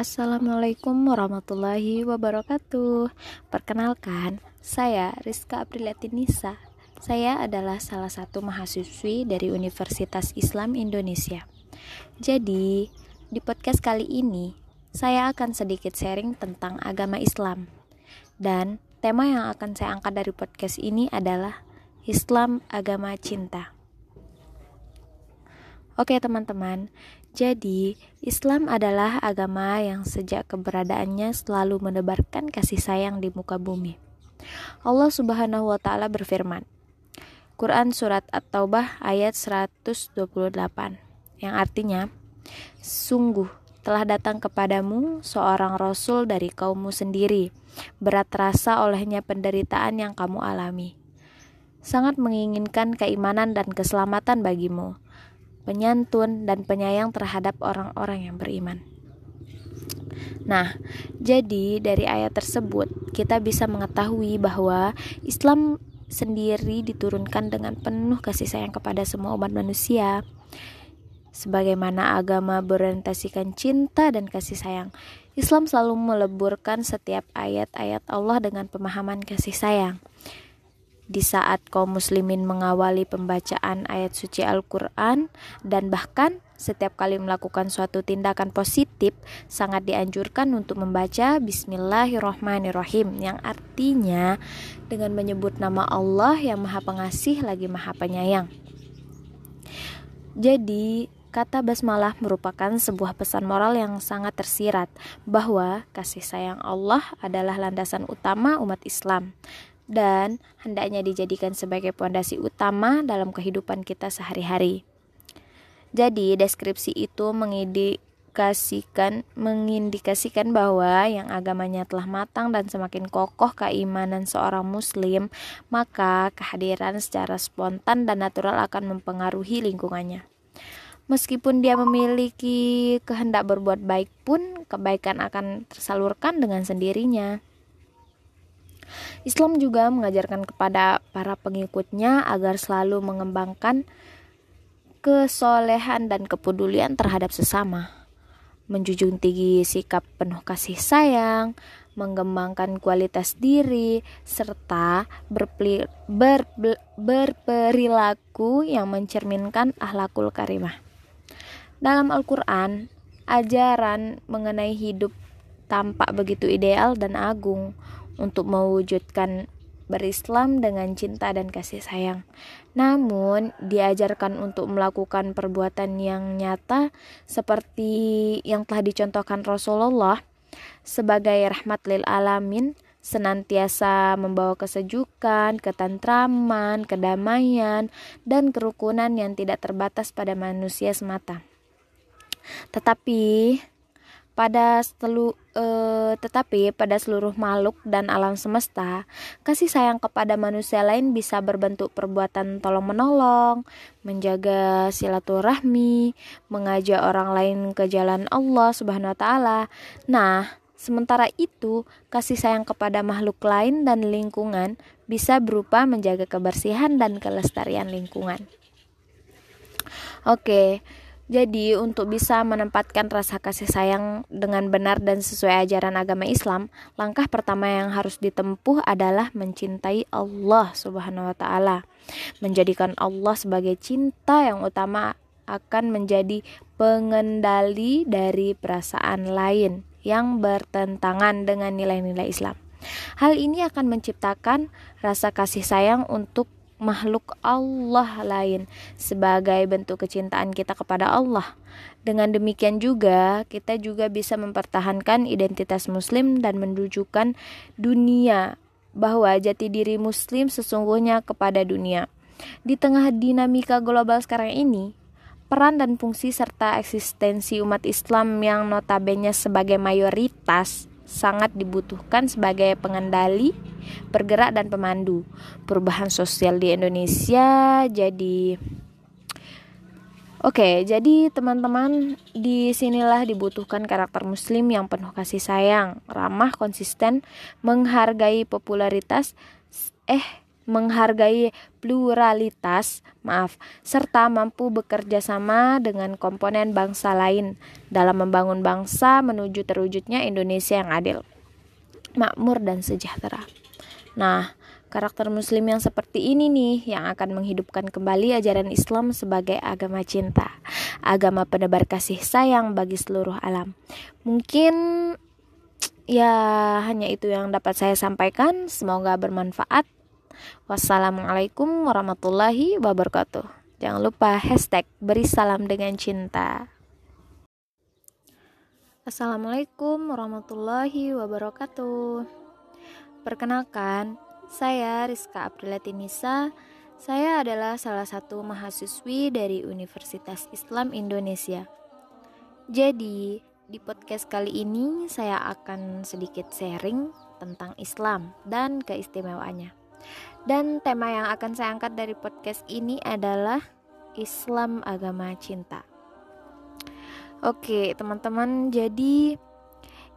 Assalamualaikum warahmatullahi wabarakatuh. Perkenalkan, saya Rizka Apriliati Nisa. Saya adalah salah satu mahasiswi dari Universitas Islam Indonesia. Jadi, di podcast kali ini saya akan sedikit sharing tentang agama Islam. Dan tema yang akan saya angkat dari podcast ini adalah Islam agama cinta. Oke, teman-teman. Jadi, Islam adalah agama yang sejak keberadaannya selalu menebarkan kasih sayang di muka bumi. Allah Subhanahu wa taala berfirman. Quran surat At-Taubah ayat 128 yang artinya sungguh telah datang kepadamu seorang rasul dari kaummu sendiri berat rasa olehnya penderitaan yang kamu alami sangat menginginkan keimanan dan keselamatan bagimu penyantun, dan penyayang terhadap orang-orang yang beriman. Nah, jadi dari ayat tersebut kita bisa mengetahui bahwa Islam sendiri diturunkan dengan penuh kasih sayang kepada semua umat manusia. Sebagaimana agama berorientasikan cinta dan kasih sayang, Islam selalu meleburkan setiap ayat-ayat Allah dengan pemahaman kasih sayang di saat kaum muslimin mengawali pembacaan ayat suci Al-Quran dan bahkan setiap kali melakukan suatu tindakan positif sangat dianjurkan untuk membaca Bismillahirrohmanirrohim yang artinya dengan menyebut nama Allah yang maha pengasih lagi maha penyayang. Jadi Kata basmalah merupakan sebuah pesan moral yang sangat tersirat bahwa kasih sayang Allah adalah landasan utama umat Islam dan hendaknya dijadikan sebagai pondasi utama dalam kehidupan kita sehari-hari. Jadi, deskripsi itu mengindikasikan mengindikasikan bahwa yang agamanya telah matang dan semakin kokoh keimanan seorang muslim, maka kehadiran secara spontan dan natural akan mempengaruhi lingkungannya. Meskipun dia memiliki kehendak berbuat baik pun, kebaikan akan tersalurkan dengan sendirinya. Islam juga mengajarkan kepada para pengikutnya agar selalu mengembangkan kesolehan dan kepedulian terhadap sesama, menjunjung tinggi sikap penuh kasih sayang, mengembangkan kualitas diri, serta berperi, ber, ber, berperilaku yang mencerminkan ahlakul karimah. Dalam Al-Quran, ajaran mengenai hidup tampak begitu ideal dan agung untuk mewujudkan berislam dengan cinta dan kasih sayang. Namun, diajarkan untuk melakukan perbuatan yang nyata seperti yang telah dicontohkan Rasulullah sebagai rahmat lil alamin, senantiasa membawa kesejukan, ketentraman, kedamaian, dan kerukunan yang tidak terbatas pada manusia semata. Tetapi pada selu, uh, tetapi pada seluruh makhluk dan alam semesta, kasih sayang kepada manusia lain bisa berbentuk perbuatan tolong-menolong, menjaga silaturahmi, mengajak orang lain ke jalan Allah Subhanahu wa taala. Nah, sementara itu, kasih sayang kepada makhluk lain dan lingkungan bisa berupa menjaga kebersihan dan kelestarian lingkungan. Oke, jadi, untuk bisa menempatkan rasa kasih sayang dengan benar dan sesuai ajaran agama Islam, langkah pertama yang harus ditempuh adalah mencintai Allah Subhanahu wa taala. Menjadikan Allah sebagai cinta yang utama akan menjadi pengendali dari perasaan lain yang bertentangan dengan nilai-nilai Islam. Hal ini akan menciptakan rasa kasih sayang untuk makhluk Allah lain sebagai bentuk kecintaan kita kepada Allah. Dengan demikian juga, kita juga bisa mempertahankan identitas muslim dan menunjukkan dunia bahwa jati diri muslim sesungguhnya kepada dunia. Di tengah dinamika global sekarang ini, peran dan fungsi serta eksistensi umat Islam yang notabene sebagai mayoritas sangat dibutuhkan sebagai pengendali, bergerak dan pemandu perubahan sosial di Indonesia. Jadi Oke, jadi teman-teman, di sinilah dibutuhkan karakter muslim yang penuh kasih sayang, ramah, konsisten, menghargai popularitas, eh menghargai pluralitas, maaf, serta mampu bekerja sama dengan komponen bangsa lain dalam membangun bangsa menuju terwujudnya Indonesia yang adil, makmur dan sejahtera. Nah, karakter muslim yang seperti ini nih yang akan menghidupkan kembali ajaran Islam sebagai agama cinta, agama penebar kasih sayang bagi seluruh alam. Mungkin ya hanya itu yang dapat saya sampaikan, semoga bermanfaat. Wassalamualaikum warahmatullahi wabarakatuh. Jangan lupa hashtag beri salam dengan cinta. Assalamualaikum warahmatullahi wabarakatuh. Perkenalkan, saya Rizka Apriliati Nisa. Saya adalah salah satu mahasiswi dari Universitas Islam Indonesia. Jadi, di podcast kali ini saya akan sedikit sharing tentang Islam dan keistimewaannya. Dan tema yang akan saya angkat dari podcast ini adalah Islam agama cinta. Oke, teman-teman, jadi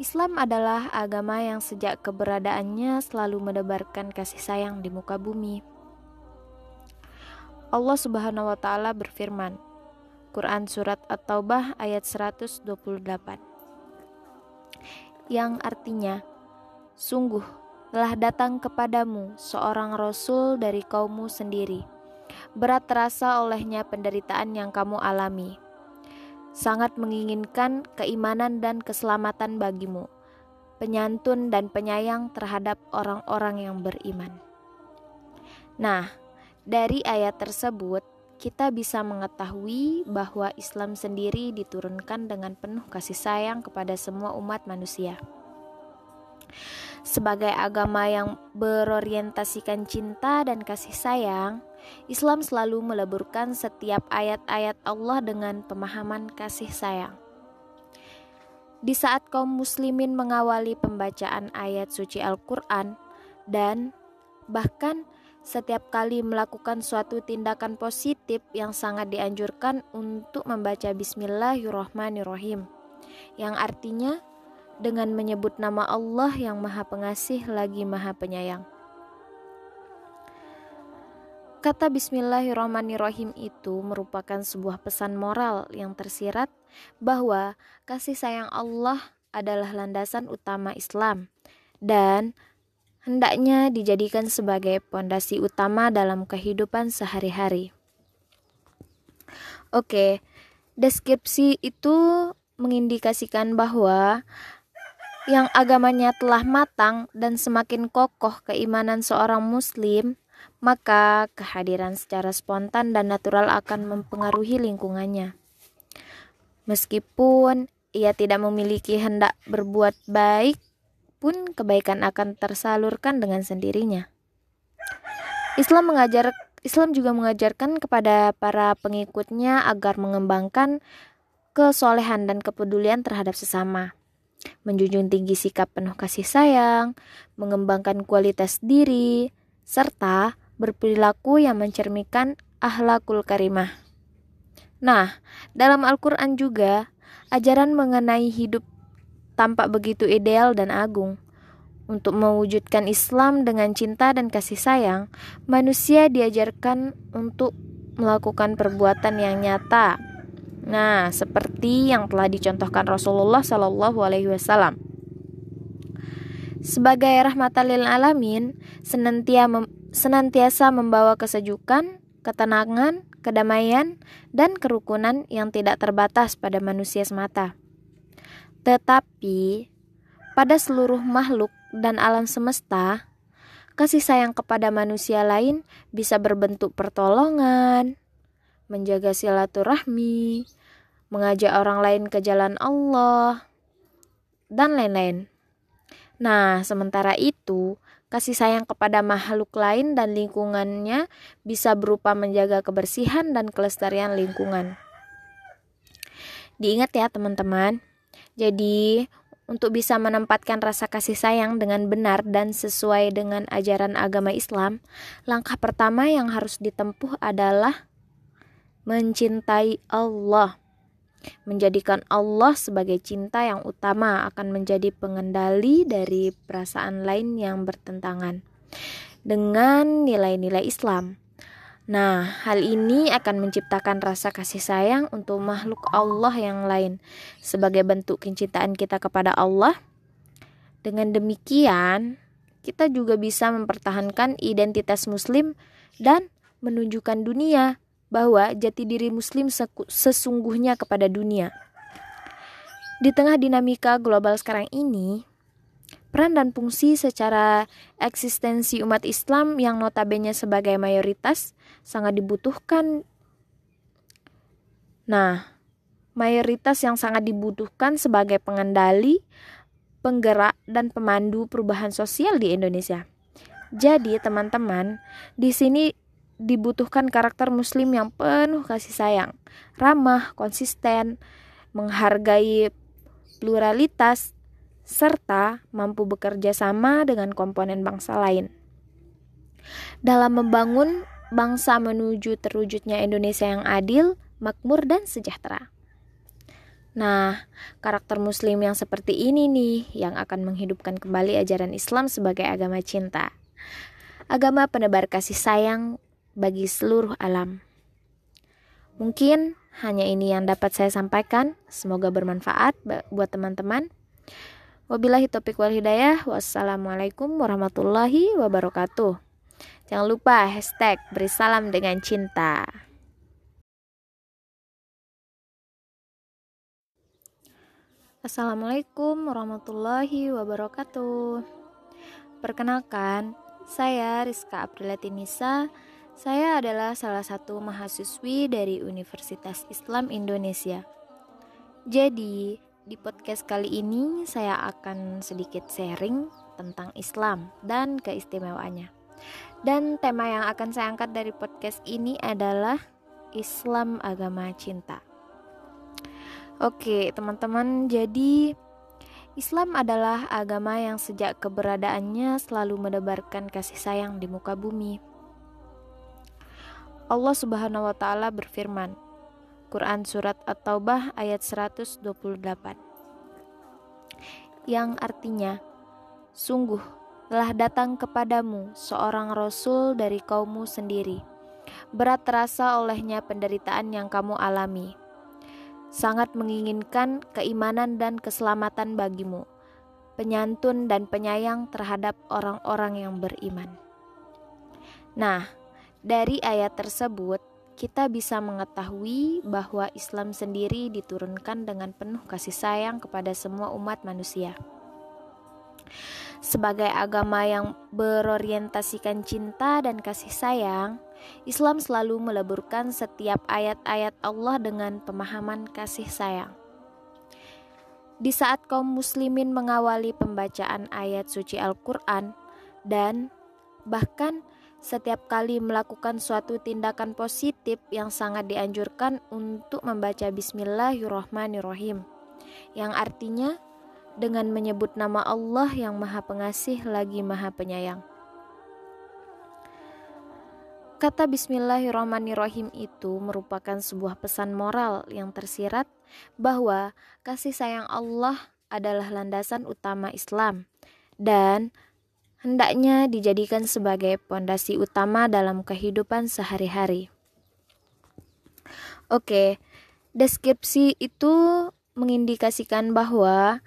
Islam adalah agama yang sejak keberadaannya selalu menebarkan kasih sayang di muka bumi. Allah Subhanahu wa taala berfirman, Quran surat At-Taubah ayat 128. Yang artinya, sungguh telah datang kepadamu seorang rasul dari kaummu sendiri. Berat terasa olehnya penderitaan yang kamu alami. Sangat menginginkan keimanan dan keselamatan bagimu, penyantun dan penyayang terhadap orang-orang yang beriman. Nah, dari ayat tersebut kita bisa mengetahui bahwa Islam sendiri diturunkan dengan penuh kasih sayang kepada semua umat manusia sebagai agama yang berorientasikan cinta dan kasih sayang, Islam selalu meleburkan setiap ayat-ayat Allah dengan pemahaman kasih sayang. Di saat kaum muslimin mengawali pembacaan ayat suci Al-Quran dan bahkan setiap kali melakukan suatu tindakan positif yang sangat dianjurkan untuk membaca Bismillahirrahmanirrahim, yang artinya dengan menyebut nama Allah yang Maha Pengasih lagi Maha Penyayang. Kata Bismillahirrahmanirrahim itu merupakan sebuah pesan moral yang tersirat bahwa kasih sayang Allah adalah landasan utama Islam dan hendaknya dijadikan sebagai pondasi utama dalam kehidupan sehari-hari. Oke, deskripsi itu mengindikasikan bahwa yang agamanya telah matang dan semakin kokoh keimanan seorang muslim, maka kehadiran secara spontan dan natural akan mempengaruhi lingkungannya. Meskipun ia tidak memiliki hendak berbuat baik, pun kebaikan akan tersalurkan dengan sendirinya. Islam mengajar Islam juga mengajarkan kepada para pengikutnya agar mengembangkan kesolehan dan kepedulian terhadap sesama menjunjung tinggi sikap penuh kasih sayang, mengembangkan kualitas diri, serta berperilaku yang mencerminkan ahlakul karimah. Nah, dalam Al-Quran juga, ajaran mengenai hidup tampak begitu ideal dan agung. Untuk mewujudkan Islam dengan cinta dan kasih sayang, manusia diajarkan untuk melakukan perbuatan yang nyata Nah, seperti yang telah dicontohkan Rasulullah Shallallahu Alaihi Wasallam. Sebagai rahmatan lil alamin, senantiasa membawa kesejukan, ketenangan, kedamaian, dan kerukunan yang tidak terbatas pada manusia semata. Tetapi, pada seluruh makhluk dan alam semesta, kasih sayang kepada manusia lain bisa berbentuk pertolongan, menjaga silaturahmi, mengajak orang lain ke jalan Allah, dan lain-lain. Nah, sementara itu, kasih sayang kepada makhluk lain dan lingkungannya bisa berupa menjaga kebersihan dan kelestarian lingkungan. Diingat ya, teman-teman. Jadi, untuk bisa menempatkan rasa kasih sayang dengan benar dan sesuai dengan ajaran agama Islam, langkah pertama yang harus ditempuh adalah mencintai Allah. Menjadikan Allah sebagai cinta yang utama akan menjadi pengendali dari perasaan lain yang bertentangan. dengan nilai-nilai Islam. Nah, hal ini akan menciptakan rasa kasih sayang untuk makhluk Allah yang lain sebagai bentuk kecintaan kita kepada Allah. Dengan demikian, kita juga bisa mempertahankan identitas Muslim dan menunjukkan dunia bahwa jati diri Muslim sesungguhnya kepada dunia. Di tengah dinamika global sekarang ini, peran dan fungsi secara eksistensi umat Islam yang notabene sebagai mayoritas sangat dibutuhkan. Nah, mayoritas yang sangat dibutuhkan sebagai pengendali, penggerak, dan pemandu perubahan sosial di Indonesia. Jadi, teman-teman, di sini dibutuhkan karakter muslim yang penuh kasih sayang, ramah, konsisten, menghargai pluralitas, serta mampu bekerja sama dengan komponen bangsa lain. Dalam membangun bangsa menuju terwujudnya Indonesia yang adil, makmur, dan sejahtera. Nah, karakter Muslim yang seperti ini nih yang akan menghidupkan kembali ajaran Islam sebagai agama cinta, agama penebar kasih sayang bagi seluruh alam. Mungkin hanya ini yang dapat saya sampaikan. Semoga bermanfaat buat teman-teman. Wabillahi taufiq wal hidayah. Wassalamualaikum warahmatullahi wabarakatuh. Jangan lupa hashtag beri salam dengan cinta. Assalamualaikum warahmatullahi wabarakatuh. Perkenalkan, saya Rizka Apriliati Nisa. Saya adalah salah satu mahasiswi dari Universitas Islam Indonesia. Jadi, di podcast kali ini saya akan sedikit sharing tentang Islam dan keistimewaannya. Dan tema yang akan saya angkat dari podcast ini adalah Islam agama cinta. Oke, teman-teman, jadi Islam adalah agama yang sejak keberadaannya selalu menebarkan kasih sayang di muka bumi. Allah Subhanahu wa taala berfirman, Quran surat At-Taubah ayat 128. Yang artinya, sungguh telah datang kepadamu seorang rasul dari kaummu sendiri. Berat terasa olehnya penderitaan yang kamu alami. Sangat menginginkan keimanan dan keselamatan bagimu, penyantun dan penyayang terhadap orang-orang yang beriman. Nah, dari ayat tersebut kita bisa mengetahui bahwa Islam sendiri diturunkan dengan penuh kasih sayang kepada semua umat manusia sebagai agama yang berorientasikan cinta dan kasih sayang, Islam selalu meleburkan setiap ayat-ayat Allah dengan pemahaman kasih sayang. Di saat kaum muslimin mengawali pembacaan ayat suci Al-Quran dan bahkan setiap kali melakukan suatu tindakan positif yang sangat dianjurkan untuk membaca Bismillahirrahmanirrahim, yang artinya dengan menyebut nama Allah yang Maha Pengasih lagi Maha Penyayang. Kata Bismillahirrahmanirrahim itu merupakan sebuah pesan moral yang tersirat bahwa kasih sayang Allah adalah landasan utama Islam dan hendaknya dijadikan sebagai pondasi utama dalam kehidupan sehari-hari. Oke, deskripsi itu mengindikasikan bahwa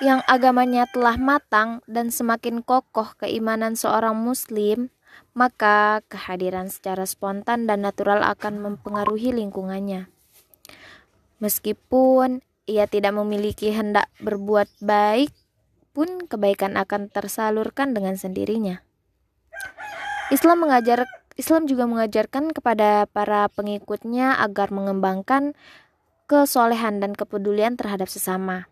yang agamanya telah matang dan semakin kokoh keimanan seorang muslim, maka kehadiran secara spontan dan natural akan mempengaruhi lingkungannya. Meskipun ia tidak memiliki hendak berbuat baik, pun kebaikan akan tersalurkan dengan sendirinya. Islam mengajar Islam juga mengajarkan kepada para pengikutnya agar mengembangkan kesolehan dan kepedulian terhadap sesama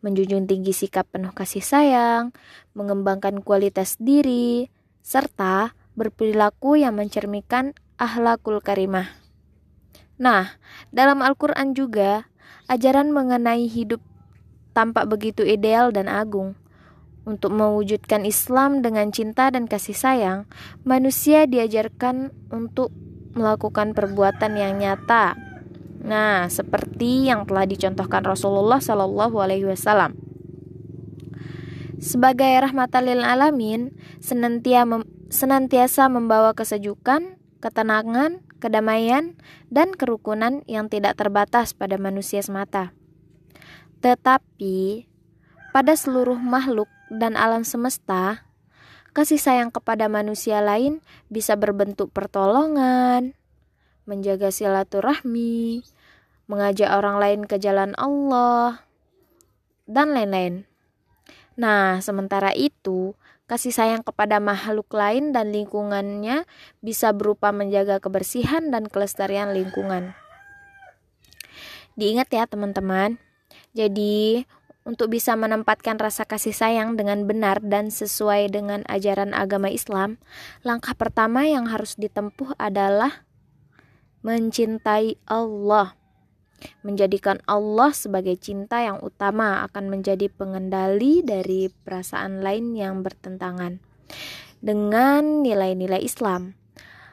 menjunjung tinggi sikap penuh kasih sayang, mengembangkan kualitas diri, serta berperilaku yang mencerminkan ahlakul karimah. Nah, dalam Al-Quran juga, ajaran mengenai hidup tampak begitu ideal dan agung. Untuk mewujudkan Islam dengan cinta dan kasih sayang, manusia diajarkan untuk melakukan perbuatan yang nyata Nah, seperti yang telah dicontohkan Rasulullah Shallallahu Alaihi Wasallam. Sebagai rahmatan lil alamin, senantiasa membawa kesejukan, ketenangan, kedamaian, dan kerukunan yang tidak terbatas pada manusia semata. Tetapi, pada seluruh makhluk dan alam semesta, kasih sayang kepada manusia lain bisa berbentuk pertolongan, menjaga silaturahmi, mengajak orang lain ke jalan Allah, dan lain-lain. Nah, sementara itu, kasih sayang kepada makhluk lain dan lingkungannya bisa berupa menjaga kebersihan dan kelestarian lingkungan. Diingat ya, teman-teman. Jadi, untuk bisa menempatkan rasa kasih sayang dengan benar dan sesuai dengan ajaran agama Islam, langkah pertama yang harus ditempuh adalah mencintai Allah. Menjadikan Allah sebagai cinta yang utama akan menjadi pengendali dari perasaan lain yang bertentangan dengan nilai-nilai Islam.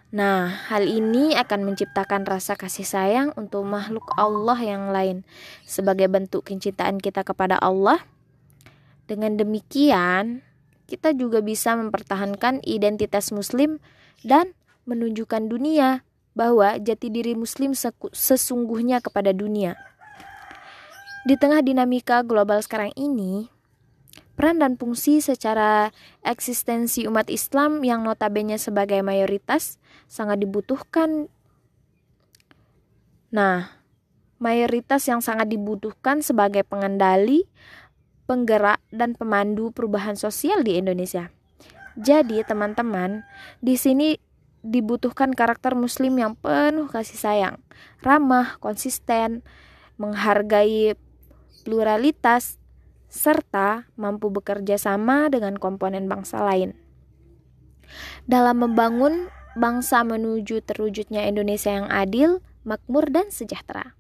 Nah, hal ini akan menciptakan rasa kasih sayang untuk makhluk Allah yang lain sebagai bentuk kecintaan kita kepada Allah. Dengan demikian, kita juga bisa mempertahankan identitas Muslim dan menunjukkan dunia bahwa jati diri Muslim sesungguhnya kepada dunia. Di tengah dinamika global sekarang ini, peran dan fungsi secara eksistensi umat Islam yang notabene sebagai mayoritas sangat dibutuhkan. Nah, mayoritas yang sangat dibutuhkan sebagai pengendali, penggerak, dan pemandu perubahan sosial di Indonesia. Jadi, teman-teman, di sini dibutuhkan karakter muslim yang penuh kasih sayang, ramah, konsisten, menghargai pluralitas, serta mampu bekerja sama dengan komponen bangsa lain. Dalam membangun bangsa menuju terwujudnya Indonesia yang adil, makmur, dan sejahtera.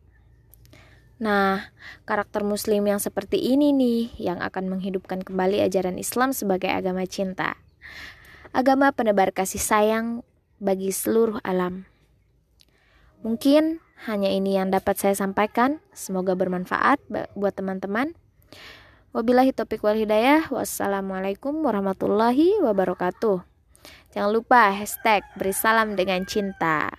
Nah, karakter muslim yang seperti ini nih yang akan menghidupkan kembali ajaran Islam sebagai agama cinta. Agama penebar kasih sayang, bagi seluruh alam. Mungkin hanya ini yang dapat saya sampaikan. Semoga bermanfaat buat teman-teman. Wabillahi taufiq wal hidayah. Wassalamualaikum warahmatullahi wabarakatuh. Jangan lupa hashtag beri salam dengan cinta.